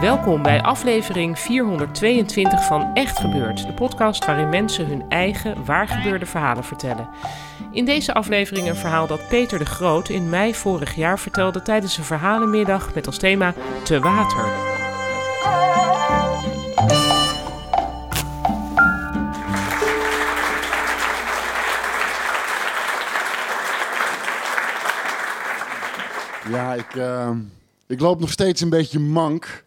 Welkom bij aflevering 422 van Echt Gebeurd, de podcast waarin mensen hun eigen waargebeurde verhalen vertellen. In deze aflevering een verhaal dat Peter de Groot in mei vorig jaar vertelde tijdens een verhalenmiddag met als thema Te Water. Ja, ik, uh, ik loop nog steeds een beetje mank.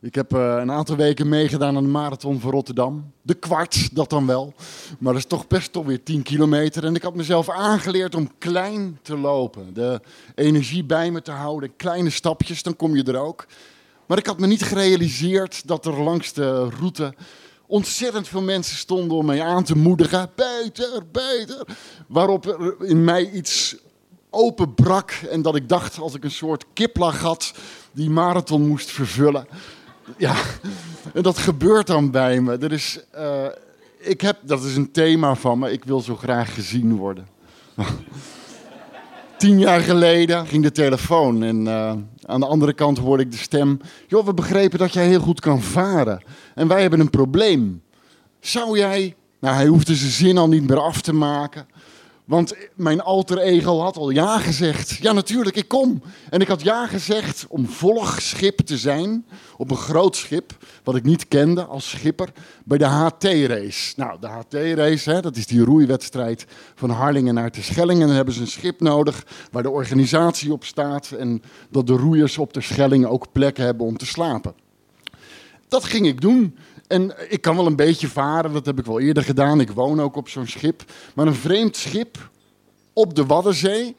Ik heb uh, een aantal weken meegedaan aan de marathon van Rotterdam. De kwart, dat dan wel. Maar dat is toch best toch weer 10 kilometer. En ik had mezelf aangeleerd om klein te lopen. De energie bij me te houden. Kleine stapjes, dan kom je er ook. Maar ik had me niet gerealiseerd dat er langs de route ontzettend veel mensen stonden om mij aan te moedigen. Beter, beter. Waarop er in mij iets openbrak en dat ik dacht als ik een soort kiplach had die marathon moest vervullen. Ja, en dat gebeurt dan bij me. Er is, uh, ik heb, dat is een thema van me. Ik wil zo graag gezien worden. Tien jaar geleden ging de telefoon en uh, aan de andere kant hoorde ik de stem. Joh, we begrepen dat jij heel goed kan varen. En wij hebben een probleem. Zou jij... Nou, hij hoefde zijn zin al niet meer af te maken. Want mijn alter ego had al ja gezegd. Ja, natuurlijk, ik kom. En ik had ja gezegd om volgschip te zijn op een groot schip, wat ik niet kende als schipper, bij de HT-race. Nou, de HT-race, dat is die roeiwedstrijd van Harlingen naar Terschelling. En dan hebben ze een schip nodig waar de organisatie op staat en dat de roeiers op Terschelling ook plek hebben om te slapen. Dat ging ik doen. En ik kan wel een beetje varen, dat heb ik wel eerder gedaan. Ik woon ook op zo'n schip. Maar een vreemd schip op de Waddenzee.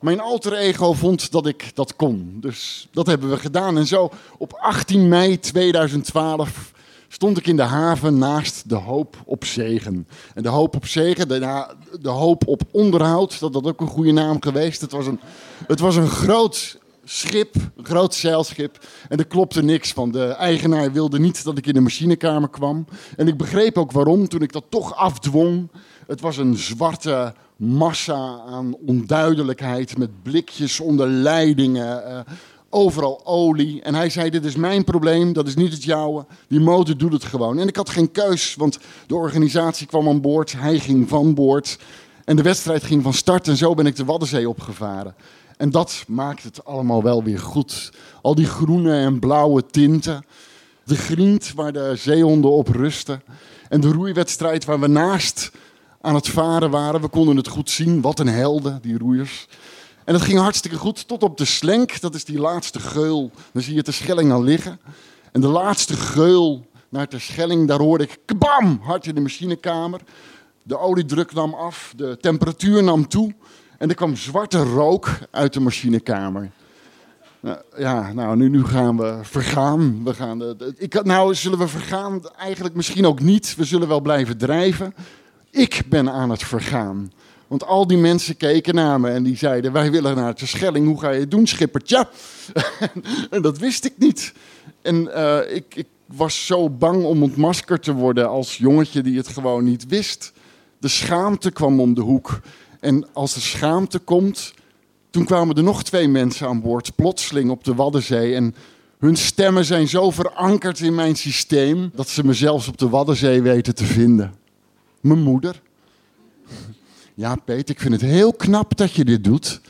Mijn alter ego vond dat ik dat kon. Dus dat hebben we gedaan. En zo op 18 mei 2012 stond ik in de haven naast de hoop op zegen. En de hoop op zegen, de, de hoop op onderhoud, dat had ook een goede naam geweest. Het was een, het was een groot schip, een groot zeilschip. En er klopte niks van. De eigenaar wilde niet dat ik in de machinekamer kwam. En ik begreep ook waarom toen ik dat toch afdwong. Het was een zwarte massa aan onduidelijkheid met blikjes onder leidingen. Uh, overal olie. En hij zei: Dit is mijn probleem, dat is niet het jouwe. Die motor doet het gewoon. En ik had geen keus, want de organisatie kwam aan boord. Hij ging van boord. En de wedstrijd ging van start. En zo ben ik de Waddenzee opgevaren. En dat maakt het allemaal wel weer goed. Al die groene en blauwe tinten. De griend waar de zeehonden op rusten. En de roeiwedstrijd waar we naast aan het varen waren. We konden het goed zien. Wat een helden, die roeiers. En het ging hartstikke goed tot op de slenk. Dat is die laatste geul. Dan zie je de Schelling al liggen. En de laatste geul naar de Schelling, daar hoorde ik kabam, hard in de machinekamer. De oliedruk nam af, de temperatuur nam toe. En er kwam zwarte rook uit de machinekamer. Nou, ja, nou, nu, gaan we vergaan. We gaan de, ik, nou, zullen we vergaan? Eigenlijk misschien ook niet. We zullen wel blijven drijven. Ik ben aan het vergaan. Want al die mensen keken naar me en die zeiden: Wij willen naar de Schelling. Hoe ga je het doen, schippertje? en dat wist ik niet. En uh, ik, ik was zo bang om ontmaskerd te worden als jongetje die het gewoon niet wist. De schaamte kwam om de hoek. En als de schaamte komt, toen kwamen er nog twee mensen aan boord, plotseling op de Waddenzee. En hun stemmen zijn zo verankerd in mijn systeem dat ze me zelfs op de Waddenzee weten te vinden. Mijn moeder. Ja, Peter, ik vind het heel knap dat je dit doet.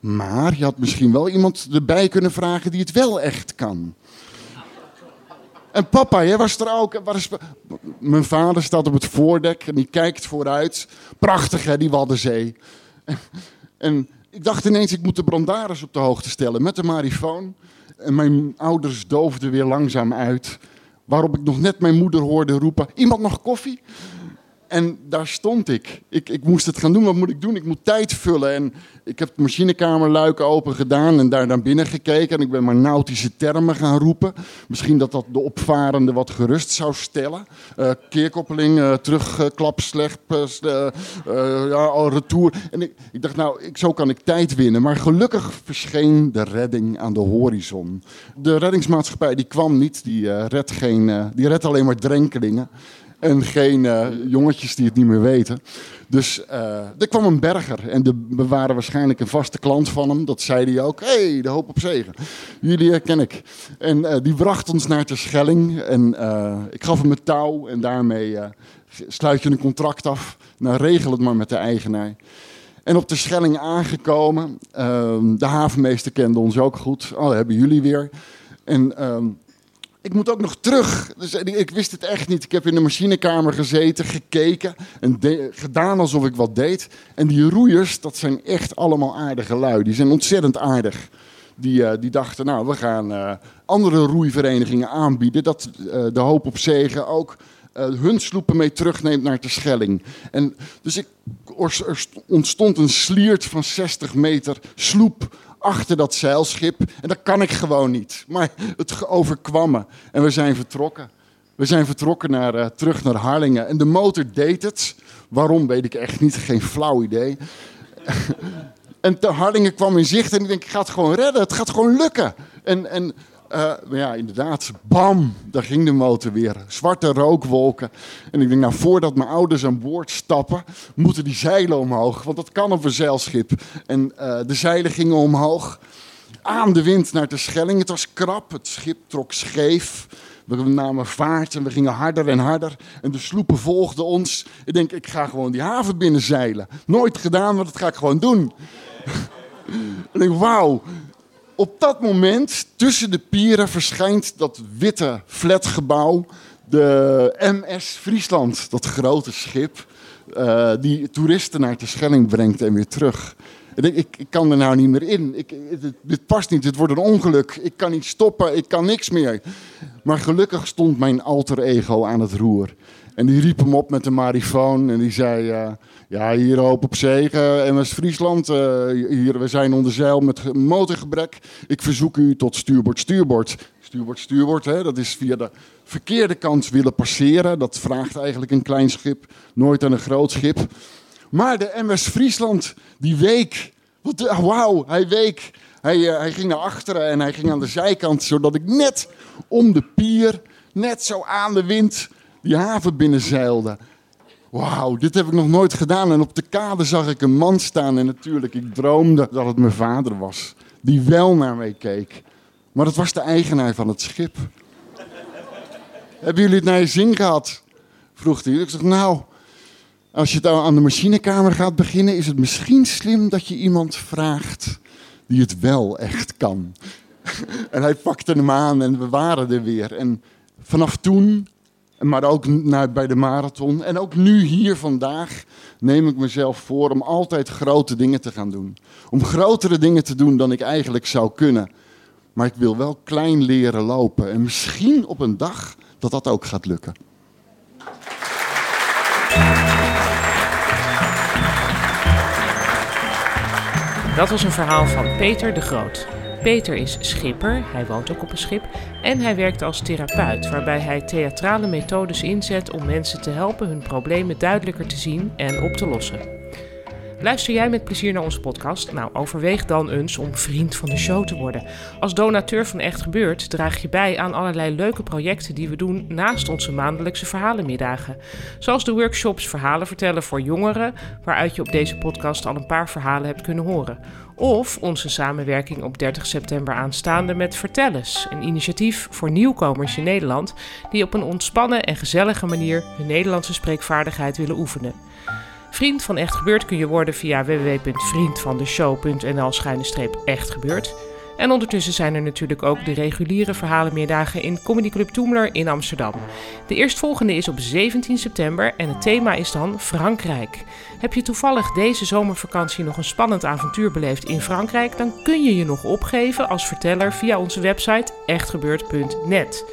Maar je had misschien wel iemand erbij kunnen vragen die het wel echt kan. En papa, jij was er ook. Mijn vader staat op het voordek en die kijkt vooruit. Prachtig, hè, die Waddenzee. En, ik dacht ineens, ik moet de brandaris op de hoogte stellen met de marifoon. En mijn ouders doofden weer langzaam uit Waarop ik nog net mijn moeder hoorde roepen: Iemand nog koffie? En daar stond ik. ik. Ik moest het gaan doen. Wat moet ik doen? Ik moet tijd vullen. En ik heb de machinekamerluik open gedaan en daar naar binnen gekeken. En ik ben maar nautische termen gaan roepen. Misschien dat dat de opvarende wat gerust zou stellen. Uh, keerkoppeling, uh, terugklap, slecht, uh, ja, retour. En ik, ik, dacht, nou, ik, zo kan ik tijd winnen. Maar gelukkig verscheen de redding aan de horizon. De reddingsmaatschappij die kwam niet. Die redt, geen, die redt alleen maar drenkelingen. En geen uh, jongetjes die het niet meer weten. Dus uh, er kwam een berger. En de, we waren waarschijnlijk een vaste klant van hem. Dat zei hij ook. Hé, hey, de hoop op zegen. Jullie herken ik. En die bracht ons naar de Schelling. En ik gaf hem het touw. En daarmee sluit je een contract af. Nou, regel het maar met de eigenaar. En op de Schelling aangekomen. Ehm, de havenmeester kende ons ook goed. Oh, hebben jullie weer. En ehm, ik moet ook nog terug. Dus ik wist het echt niet. Ik heb in de machinekamer gezeten, gekeken en gedaan alsof ik wat deed. En die roeiers, dat zijn echt allemaal aardige lui. Die zijn ontzettend aardig. Die, uh, die dachten, nou, we gaan uh, andere roeiverenigingen aanbieden. Dat de hoop op zegen ook hun sloepen mee terugneemt naar de Schelling. En dus ik, er ontstond een sliert van 60 meter sloep achter dat zeilschip. En dat kan ik gewoon niet. Maar het overkwam me. En we zijn vertrokken. We zijn vertrokken naar, uh, terug naar Harlingen. En de motor deed het. Waarom weet ik echt niet. Geen flauw idee. en te Harlingen kwam in zicht. En ik denk, ik ga het gewoon redden. Het gaat gewoon lukken. En, en uh, maar ja, inderdaad, bam, daar ging de motor weer. Zwarte rookwolken. En ik denk, nou, voordat mijn ouders aan boord stappen, moeten die zeilen omhoog. Want dat kan op een zeilschip. En uh, de zeilen gingen omhoog. Aan de wind naar de Schelling. Het was krap, het schip trok scheef. We namen vaart en we gingen harder en harder. En de sloepen volgden ons. Ik denk, ik ga gewoon die haven binnen zeilen. Nooit gedaan, maar dat ga ik gewoon doen. en ik denk, wauw, op dat moment, tussen de pieren, verschijnt dat witte flatgebouw. De MS Friesland, dat grote schip. Uh, die toeristen naar de Schelling brengt en weer terug. Ik, ik, ik, kan er nou niet meer in. Ik, het, dit past niet, het wordt een ongeluk. Ik kan niet stoppen, ik kan niks meer. Maar gelukkig stond mijn alter ego aan het roer. En die riep hem op met een marifoon en die zei... Uh, ja, hier hoop op zegen. MS Friesland, uh, hier, we zijn onder zeil met motorgebrek. Ik verzoek u tot stuurbord, stuurbord. Stuurbord, stuurbord, hè, dat is via de verkeerde kant willen passeren. Dat vraagt eigenlijk een klein schip, nooit aan een groot schip. Maar de MS Friesland, die week. Wauw, hij week. Hij, hij ging naar achteren en hij ging aan de zijkant, zodat ik net om de pier, net zo aan de wind, die haven binnenzeilde. Wauw, dit heb ik nog nooit gedaan. En op de kade zag ik een man staan. En natuurlijk, ik droomde dat het mijn vader was. Die wel naar mij keek. Maar het was de eigenaar van het schip. Hebben jullie het naar je zin gehad? Vroeg hij. Ik zeg, nou, als je het aan de machinekamer gaat beginnen, is het misschien slim dat je iemand vraagt die het wel echt kan. en hij pakte hem aan en we waren er weer. En vanaf toen maar ook naar, bij de marathon. En ook nu hier vandaag neem ik mezelf voor om altijd grote dingen te gaan doen. Om grotere dingen te doen dan ik eigenlijk zou kunnen. Maar ik wil wel klein leren lopen. En misschien op een dag dat dat ook gaat lukken. Dat was een verhaal van Peter de Groot. Peter is schipper, hij woont ook op een schip en hij werkt als therapeut, waarbij hij theatrale methodes inzet om mensen te helpen hun problemen duidelijker te zien en op te lossen. Luister jij met plezier naar onze podcast? Nou, overweeg dan eens om vriend van de show te worden. Als donateur van Echt Gebeurd draag je bij aan allerlei leuke projecten die we doen naast onze maandelijkse verhalenmiddagen. Zoals de workshops Verhalen vertellen voor jongeren, waaruit je op deze podcast al een paar verhalen hebt kunnen horen. Of onze samenwerking op 30 september aanstaande met Vertellers, een initiatief voor nieuwkomers in Nederland die op een ontspannen en gezellige manier hun Nederlandse spreekvaardigheid willen oefenen. Vriend van Echt Gebeurd kun je worden via www.vriendvandeshow.nl Echt Gebeurd. En ondertussen zijn er natuurlijk ook de reguliere verhalenmiddagen in Comedy Club Toemler in Amsterdam. De eerstvolgende is op 17 september en het thema is dan Frankrijk. Heb je toevallig deze zomervakantie nog een spannend avontuur beleefd in Frankrijk, dan kun je je nog opgeven als verteller via onze website echtgebeurd.net.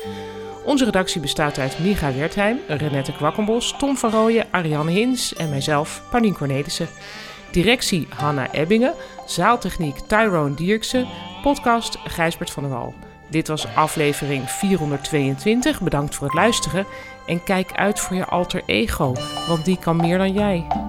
Onze redactie bestaat uit Micha Wertheim, Renette Kwakkenbos, Tom van Rooyen, Ariane Hins en mijzelf, Paulien Cornelissen. Directie Hanna Ebbingen, zaaltechniek Tyrone Dierksen, podcast Gijsbert van der Wal. Dit was aflevering 422. Bedankt voor het luisteren en kijk uit voor je alter ego, want die kan meer dan jij.